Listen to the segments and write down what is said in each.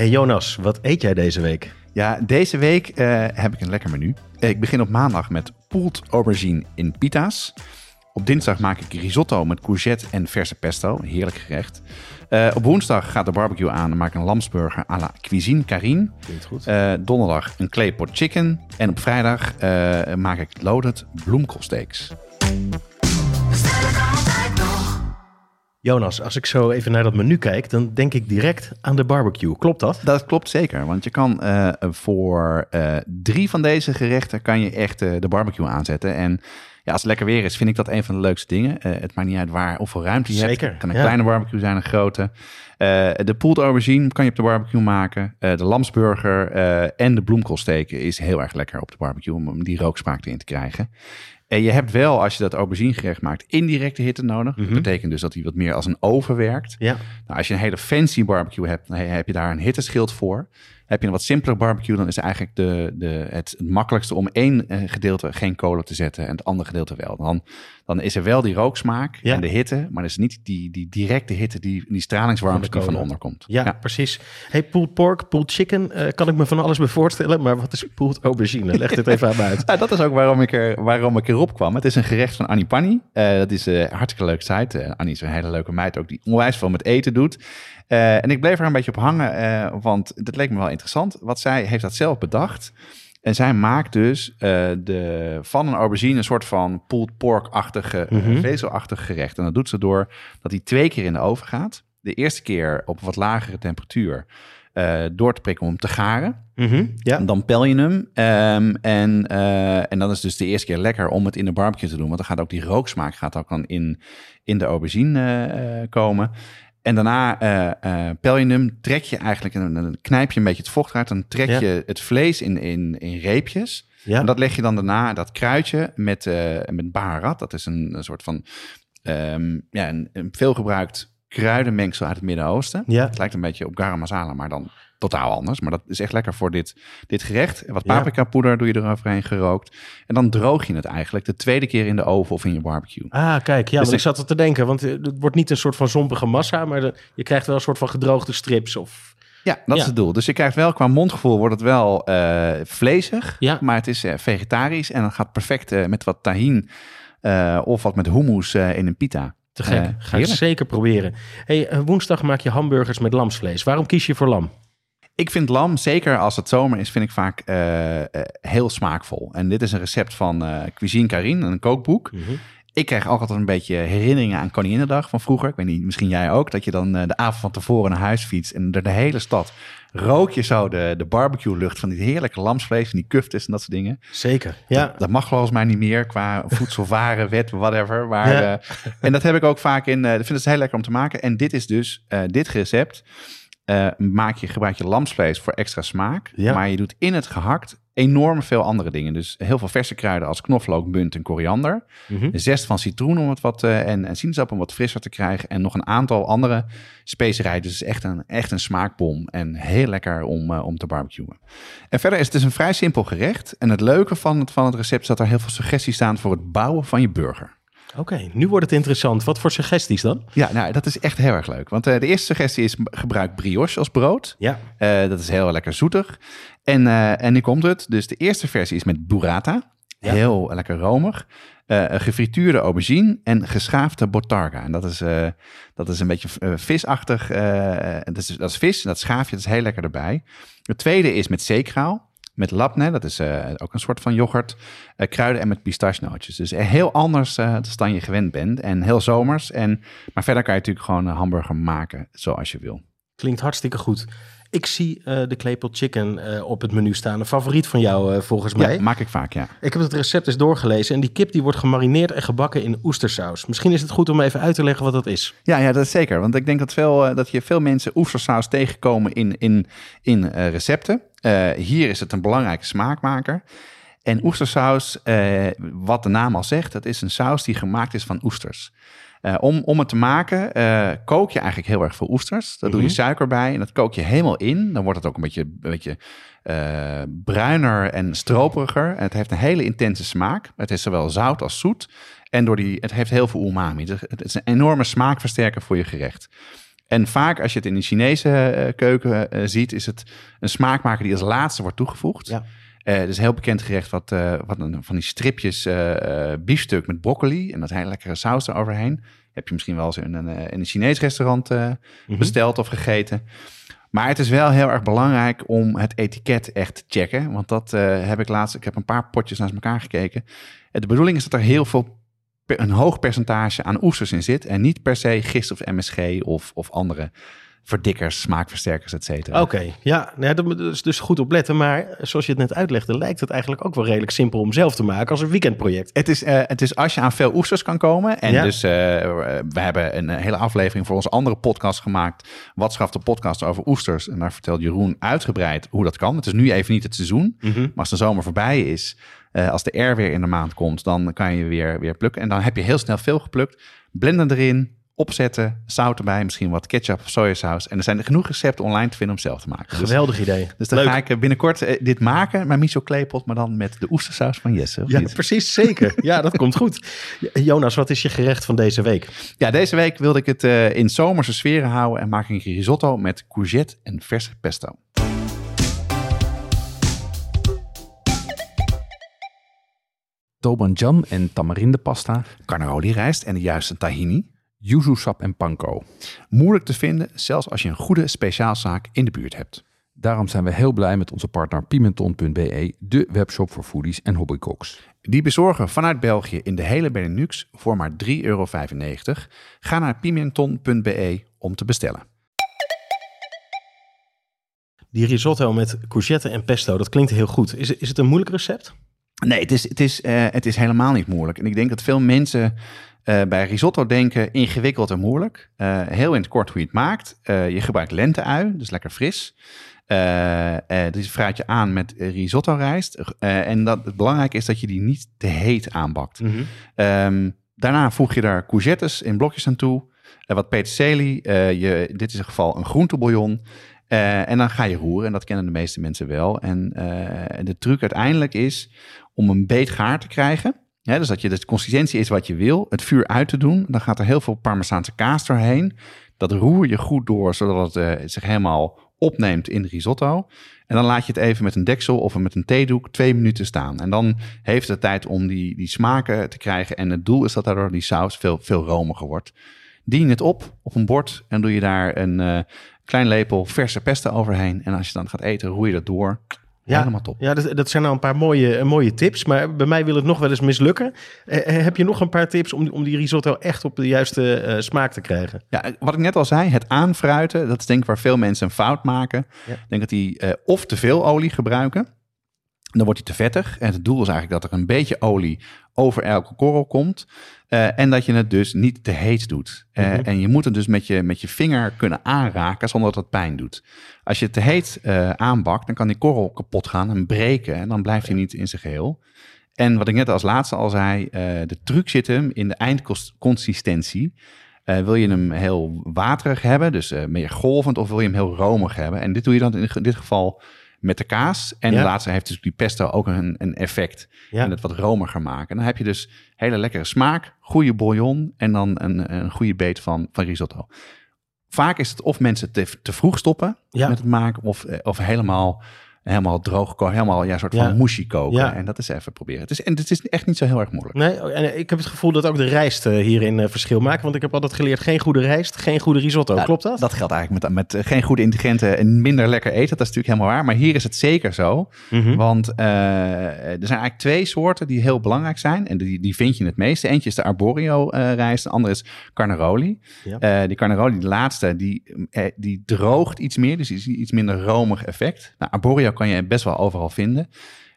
Hey Jonas, wat eet jij deze week? Ja, deze week eh, heb ik een lekker menu. Eh, ik begin op maandag met pooled aubergine in pita's. Op dinsdag maak ik risotto met courgette en verse pesto. Heerlijk gerecht. Eh, op woensdag gaat de barbecue aan en maak ik een lamsburger à la cuisine carine. Klinkt goed. Donderdag een clay pot chicken. En op vrijdag maak ik loaded bloemkoolsteaks. Jonas, als ik zo even naar dat menu kijk, dan denk ik direct aan de barbecue. Klopt dat? Dat klopt zeker, want je kan eh, voor eh, drie van deze gerechten kan je echt eh, de barbecue aanzetten. En ja, als het lekker weer is, vind ik dat een van de leukste dingen. Het maakt niet uit waar hoeveel ruimte je Zeker, hebt. Het kan een ja. kleine barbecue zijn, een grote. De pooled aubergine kan je op de barbecue maken. De lamsburger en de bloemkoolsteken is heel erg lekker op de barbecue om die rooksmaak erin te krijgen. En je hebt wel, als je dat auberginegerecht maakt, indirecte hitte nodig. Mhm. Dat betekent dus dat hij wat meer als een oven werkt. Ja. Nou, als je een hele fancy barbecue hebt, dan heb je daar een hitteschild voor. Heb je een wat simpele barbecue, dan is eigenlijk de, de, het, makkelijkste om één eh, gedeelte geen kolen te zetten en het andere gedeelte wel. Dan, dan is er wel die rooksmaak Ja. en de hitte, maar er is niet die, die directe hitte, die, die stralingswarmte Van die van onder komt. Ja, precies. Hey, pulled pork, pulled chicken, eh, kan ik me van alles bij voorstellen. Maar wat is pulled aubergine? Leg dit even aan me uit. Ja, dat is ook waarom ik, er, waarom ik erop kwam. Het is een gerecht van Annie Panni. Eh, dat is een hartstikke leuke site. Annie is een hele leuke meid ook die onwijs veel met eten doet. En ik bleef er een beetje op hangen, want dat leek me wel interessant. Wat zij heeft dat zelf bedacht. En zij maakt dus eh, de, van een aubergine een soort van pulled pork-achtige, eh, Mhm. vezelachtig gerecht. En dat doet ze door dat hij twee keer in de oven gaat. De eerste keer op wat lagere temperatuur eh, door te prikken om hem te garen. Mhm, Ja. En dan pel je hem. ehm, en, eh, en dan is dus de eerste keer lekker om het in de barbecue te doen. Want dan gaat ook die rooksmaak gaat ook dan in, in de aubergine eh, komen. En daarna pel je hem, trek je eigenlijk, en dan knijp je een beetje het vocht uit. Dan trek Ja. je het vlees in, in, in reepjes. Ja. En dat leg je dan daarna, dat kruidje, met, eh met baharat. Dat is een, een soort van, ehm, ja, een, een veelgebruikt kruidenmengsel uit het Midden-Oosten. Ja. Het lijkt een beetje op garam masala, maar dan totaal anders. Maar dat is echt lekker voor dit, dit gerecht. En wat paprika poeder doe je eroverheen gerookt. En dan droog je het eigenlijk de tweede keer in de oven of in je barbecue. Ah, kijk. Ja, Dus ik ik- zat er te denken. Want eh, het wordt niet een soort van zompige massa, maar de- je krijgt wel een soort van gedroogde strips. Of... Ja, dat Ja. is het doel. Dus je krijgt wel qua mondgevoel wordt het wel eh vlezig, Ja. maar het is eh, vegetarisch en het gaat perfect met wat tahin of wat met hummus in een pita. Te gek. Eh, Ga ik heerlijk. zeker proberen. Hey, eh, woensdag maak je hamburgers met lamsvlees. Waarom kies je voor lam? Ik vind lam, zeker als het zomer is, vind ik vaak eh, heel smaakvol. En dit is een recept van Cuisine Carine, een kookboek. Ik krijg ook altijd een beetje herinneringen aan Koninginnedag van vroeger. Ik weet niet, misschien jij ook. Dat je dan eh, de avond van tevoren naar huis fietst en door de hele stad rook je zo de, de barbecue lucht van die heerlijke lamsvlees en die kuftes en dat soort dingen. Zeker. Ja. Dat, dat mag volgens mij niet meer qua voedselwarenwet, whatever. Maar, Ja. eh, en dat heb ik ook vaak in. eh ik vind het heel lekker om te maken. En dit is dus, dit recept maak je, gebruik je lamsvlees voor extra smaak. Ja. Maar je doet in het gehakt enorm veel andere dingen. Dus heel veel verse kruiden als knoflook, munt en koriander. De zest van citroen om het wat, eh, en, en sinaasappel om wat frisser te krijgen. En nog een aantal andere specerijen. Dus het is echt een, echt een smaakbom. En heel lekker om, eh, om te barbecuen. En verder is het dus een vrij simpel gerecht. En het leuke van het, van het recept is dat er heel veel suggesties staan voor het bouwen van je burger. Oké, nu wordt het interessant. Wat voor suggesties dan? Ja, nou, dat is echt heel erg leuk. Want eh, de eerste suggestie is gebruik brioche als brood. Ja. Eh, dat is heel lekker zoetig. En, eh, en nu komt het. Dus de eerste versie is met burrata. Ja. Heel lekker romig. Gefrituurde aubergine en geschaafde botarga. En dat is, dat is een beetje visachtig. dat, is, dat is vis, dat schaaf je, dat is heel lekker erbij. Het tweede is met zeekraal. Met labne, dat is eh, ook een soort van yoghurt. eh, kruiden en met pistachenootjes. Dus heel anders eh, dan je gewend bent. En heel zomers. En, maar verder kan je natuurlijk gewoon een hamburger maken zoals je wil. Klinkt hartstikke goed. Ik zie de Claypot Chicken op het menu staan. Een favoriet van jou volgens mij. Ja, maak ik vaak, ja. Ik heb het recept eens doorgelezen en die kip die wordt gemarineerd en gebakken in oestersaus. Misschien is het goed om even uit te leggen wat dat is. Ja, ja, dat is zeker. Want ik denk dat, veel, dat je veel mensen oestersaus tegenkomen in, in, in recepten. Eh, hier is het een belangrijke smaakmaker. En oestersaus, eh, wat de naam al zegt, dat is een saus die gemaakt is van oesters. Eh, om, om het te maken kook je eigenlijk heel erg veel oesters. Daar doe je Mhm. suiker bij en dat kook je helemaal in. Dan wordt het ook een beetje, een beetje bruiner en stroperiger. En het heeft een hele intense smaak. Het is zowel zout als zoet. En door die, het heeft heel veel umami. Dus Het is een enorme smaakversterker voor je gerecht. En vaak als je het in de Chinese eh, keuken eh, ziet, is het een smaakmaker die als laatste wordt toegevoegd. Ja. Eh, het is een heel bekend gerecht wat, wat een, van die stripjes biefstuk met broccoli en dat hele lekkere saus eroverheen. Heb je misschien wel eens in een, in een Chinees restaurant Mhm. besteld of gegeten. Maar het is wel heel erg belangrijk om het etiket echt te checken. Want dat heb ik laatst, ik heb een paar potjes naast elkaar gekeken. De bedoeling is dat er heel veel, een hoog percentage aan oesters in zit. En niet per se gist of MSG of, of andere verdikkers, smaakversterkers, et cetera. Oké, ja, nou, ja, dat is dus goed opletten. Maar zoals je het net uitlegde, lijkt het eigenlijk ook wel redelijk simpel om zelf te maken als een weekendproject. Het is, eh, het is als je aan veel oesters kan komen. En Ja. dus eh, we hebben een hele aflevering voor onze andere podcast gemaakt. Wat schaft de podcast over oesters? En daar vertelt Jeroen uitgebreid hoe dat kan. Het is nu even niet het seizoen. Maar als de zomer voorbij is, eh, als de R weer in de maand komt, dan kan je weer, weer plukken. En dan heb je heel snel veel geplukt. Blenden erin, opzetten, zout erbij, misschien wat ketchup of sojasaus. En er zijn genoeg recepten online te vinden om zelf te maken. Dus, Geweldig idee. dus dan Leuk. ga ik eh, binnenkort eh, dit maken, mijn miso kleepot, maar dan met de oestersaus van Jesse. Ja, niet? precies, zeker. Ja, dat komt goed. Jonas, wat is je gerecht van deze week? Ja, deze week wilde ik het in zomerse sferen houden en maak ik een risotto met courgette en verse pesto. Toban jam en tamarindepasta, Carnaroli rijst en de juiste tahini. yuzu sap en panko. Moeilijk te vinden, zelfs als je een goede speciaalzaak in de buurt hebt. Daarom zijn we heel blij met onze partner Pimenton.be, de webshop voor foodies en hobbycooks. Die bezorgen vanuit België in de hele Benelux voor maar 3,95 euro. Ga naar pimenton.be om te bestellen. Die risotto met courgette en pesto, dat klinkt heel goed. Is, is het een moeilijk recept? Nee, het is, het, is, eh, het is helemaal niet moeilijk. En ik denk dat veel mensen eh, bij risotto denken ingewikkeld en moeilijk. Eh, heel in het kort hoe je het maakt. Je gebruikt lenteui, dus lekker fris. Dus vraag je aan met risotto rijst. En dat, het belangrijke is dat je die niet te heet aanbakt. Ehm, daarna voeg je daar courgettes in blokjes aan toe. wat peterselie. je, dit is in geval een groentebouillon. En dan ga je roeren. En dat kennen de meeste mensen wel. En de truc uiteindelijk is om een beet gaar te krijgen. Dus dat je de consistentie is wat je wil. Het vuur uit te doen. Dan gaat er heel veel parmezaanse kaas doorheen. Dat roer je goed door, zodat het eh, zich helemaal opneemt in de risotto. En dan laat je het even met een deksel of met een theedoek twee minuten staan. En dan heeft het tijd om die, die smaken te krijgen. En het doel is dat daardoor die saus veel, veel romiger wordt. Dien het op op een bord en doe je daar een eh, klein lepel verse pesto overheen. En als je dan gaat eten, roer je dat door. Helemaal top. Ja, dat, dat zijn nou een paar mooie, eh, mooie tips. Maar bij mij wil het nog wel eens mislukken. Eh, eh, heb je nog een paar tips om, om die risotto echt op de juiste eh, smaak te krijgen? Ja, wat ik net al zei, het aanfruiten, dat is denk ik waar veel mensen een fout maken. Ja. Ik denk dat die of te veel olie gebruiken, dan wordt hij te vettig. En het doel is eigenlijk dat er een beetje olie over elke korrel komt. Eh, en dat je het dus niet te heet doet. Eh, Mhm. En je moet het dus met je, met je vinger kunnen aanraken zonder dat het pijn doet. Als je het te heet eh, aanbakt, dan kan die korrel kapot gaan en breken. En dan blijft hij niet in zijn geheel. En wat ik net als laatste al zei, de truc zit hem in de eindconsistentie. Wil je hem heel waterig hebben, dus meer golvend, of wil je hem heel romig hebben? En dit doe je dan in dit geval met de kaas. En Ja. de laatste heeft dus die pesto ook een, een effect. Ja. En het wat romiger maken. En dan heb je dus hele lekkere smaak, goede bouillon en dan een, een goede beet van, van risotto. Vaak is het of mensen te, te vroeg stoppen Ja. met het maken, of, eh, of helemaal, helemaal droog koken, helemaal ja, een soort Ja. van mushi koken. Ja. En dat is even proberen. Het is, en het is echt niet zo heel erg moeilijk. Nee, en ik heb het gevoel dat ook de rijst eh, hierin eh, verschil maakt. Want ik heb altijd geleerd, geen goede rijst, geen goede risotto. Ja, Klopt dat? Dat geldt eigenlijk met, met eh, geen goede ingrediënten en minder lekker eten. Dat is natuurlijk helemaal waar. Maar hier is het zeker zo. Mhm. Want eh, er zijn eigenlijk twee soorten die heel belangrijk zijn. En die, die vind je het meeste. Eentje is de arborio eh, rijst. De andere is carnaroli. Ja. Eh, die carnaroli, de laatste, die, eh, die droogt iets meer. Dus is iets minder romig effect. Nou, arborio kan je best wel overal vinden.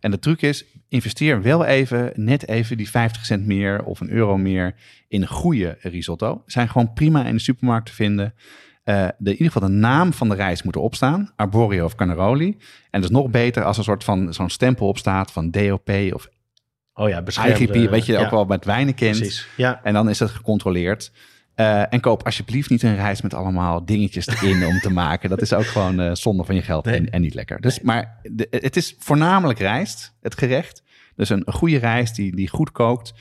En de truc is, investeer wel even, net even die 50 cent meer of een euro meer in een goede risotto. Zijn gewoon prima in de supermarkt te vinden. Eh, de, in ieder geval de naam van de rijst moet erop staan. Arborio of Carnaroli. En dat is nog beter als er een soort van zo'n stempel op staat van DOP of oh ja. IGP. Weet je, ja, ook wel met wijnen kent. Precies, ja. En dan is het gecontroleerd. Eh, en koop alsjeblieft niet een rijst met allemaal dingetjes erin om te maken. Dat is ook gewoon eh, zonde van je geld Nee. en, en niet lekker. Dus, Maar de, het is voornamelijk rijst, het gerecht. Dus een, goede rijst die, die goed kookt.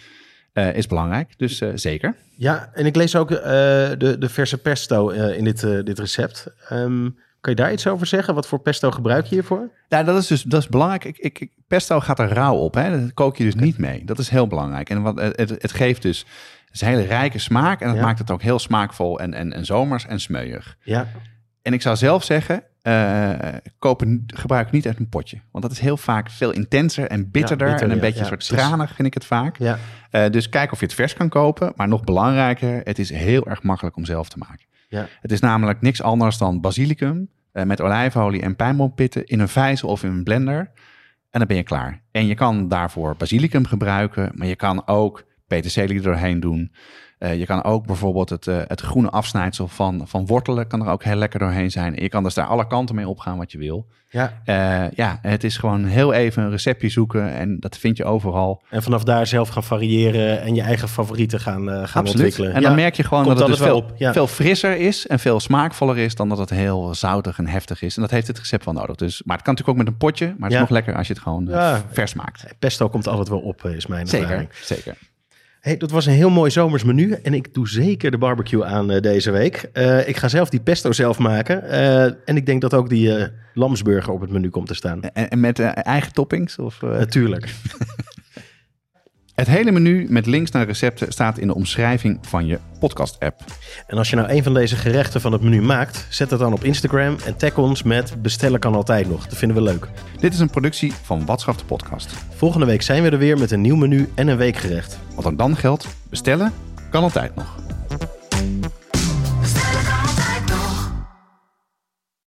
eh, is belangrijk. Dus zeker. Ja, en ik lees ook de, de verse pesto in dit, dit recept. Ehm, kan je daar iets over zeggen? Wat voor pesto gebruik je hiervoor? Ja, dat is dus dat is belangrijk. Ik, ik, pesto gaat er rauw op. Hè? Dat kook je dus niet mee. Dat is heel belangrijk. En wat, het, het geeft dus is een hele rijke smaak. En dat Ja. maakt het ook heel smaakvol en, en, en zomers en smeuig. Ja, En ik zou zelf zeggen, eh, kopen, gebruik niet uit een potje. Want dat is heel vaak veel intenser en bitterder. bitter, en een ja. beetje Ja, soort precies. tranig vind ik het vaak. ja, Eh, dus kijk of je het vers kan kopen. Maar nog belangrijker, het is heel erg makkelijk om zelf te maken. ja. Het is namelijk niks anders dan basilicum eh, met olijfolie en pijnboompitten in een vijzel of in een blender. En dan ben je klaar. En je kan daarvoor basilicum gebruiken, maar je kan ook er doorheen doen. Eh, je kan ook bijvoorbeeld het, eh, het groene afsnijdsel van, van wortelen kan er ook heel lekker doorheen zijn. En je kan dus daar alle kanten mee opgaan wat je wil. ja. Eh, ja, het is gewoon heel even een receptje zoeken en dat vind je overal. En vanaf daar zelf gaan variëren en je eigen favorieten gaan, gaan ontwikkelen. En dan Ja, merk je gewoon komt dat het dus veel, ja. veel frisser is en veel smaakvoller is dan dat het heel zoutig en heftig is. En dat heeft het recept wel nodig. Dus, maar het kan natuurlijk ook met een potje, maar het is Ja. nog lekker als je het gewoon vers maakt. Pesto komt altijd wel op, is mijn Zeker, ervaring. zeker. Hey, dat was een heel mooi zomers menu en ik doe zeker de barbecue aan eh, deze week. Eh, ik ga zelf die pesto zelf maken eh, en ik denk dat ook die lamsburger op het menu komt te staan. En, en met eigen toppings? Of? Natuurlijk. Het hele menu met links naar recepten staat in de omschrijving van je podcast-app. En als je nou een van deze gerechten van het menu maakt, zet het dan op Instagram en tag ons met bestellen kan altijd nog. Dat vinden we leuk. Dit is een productie van Watschaf de Podcast. Volgende week zijn we er weer met een nieuw menu en een weekgerecht. Wat ook dan geldt, bestellen kan altijd nog.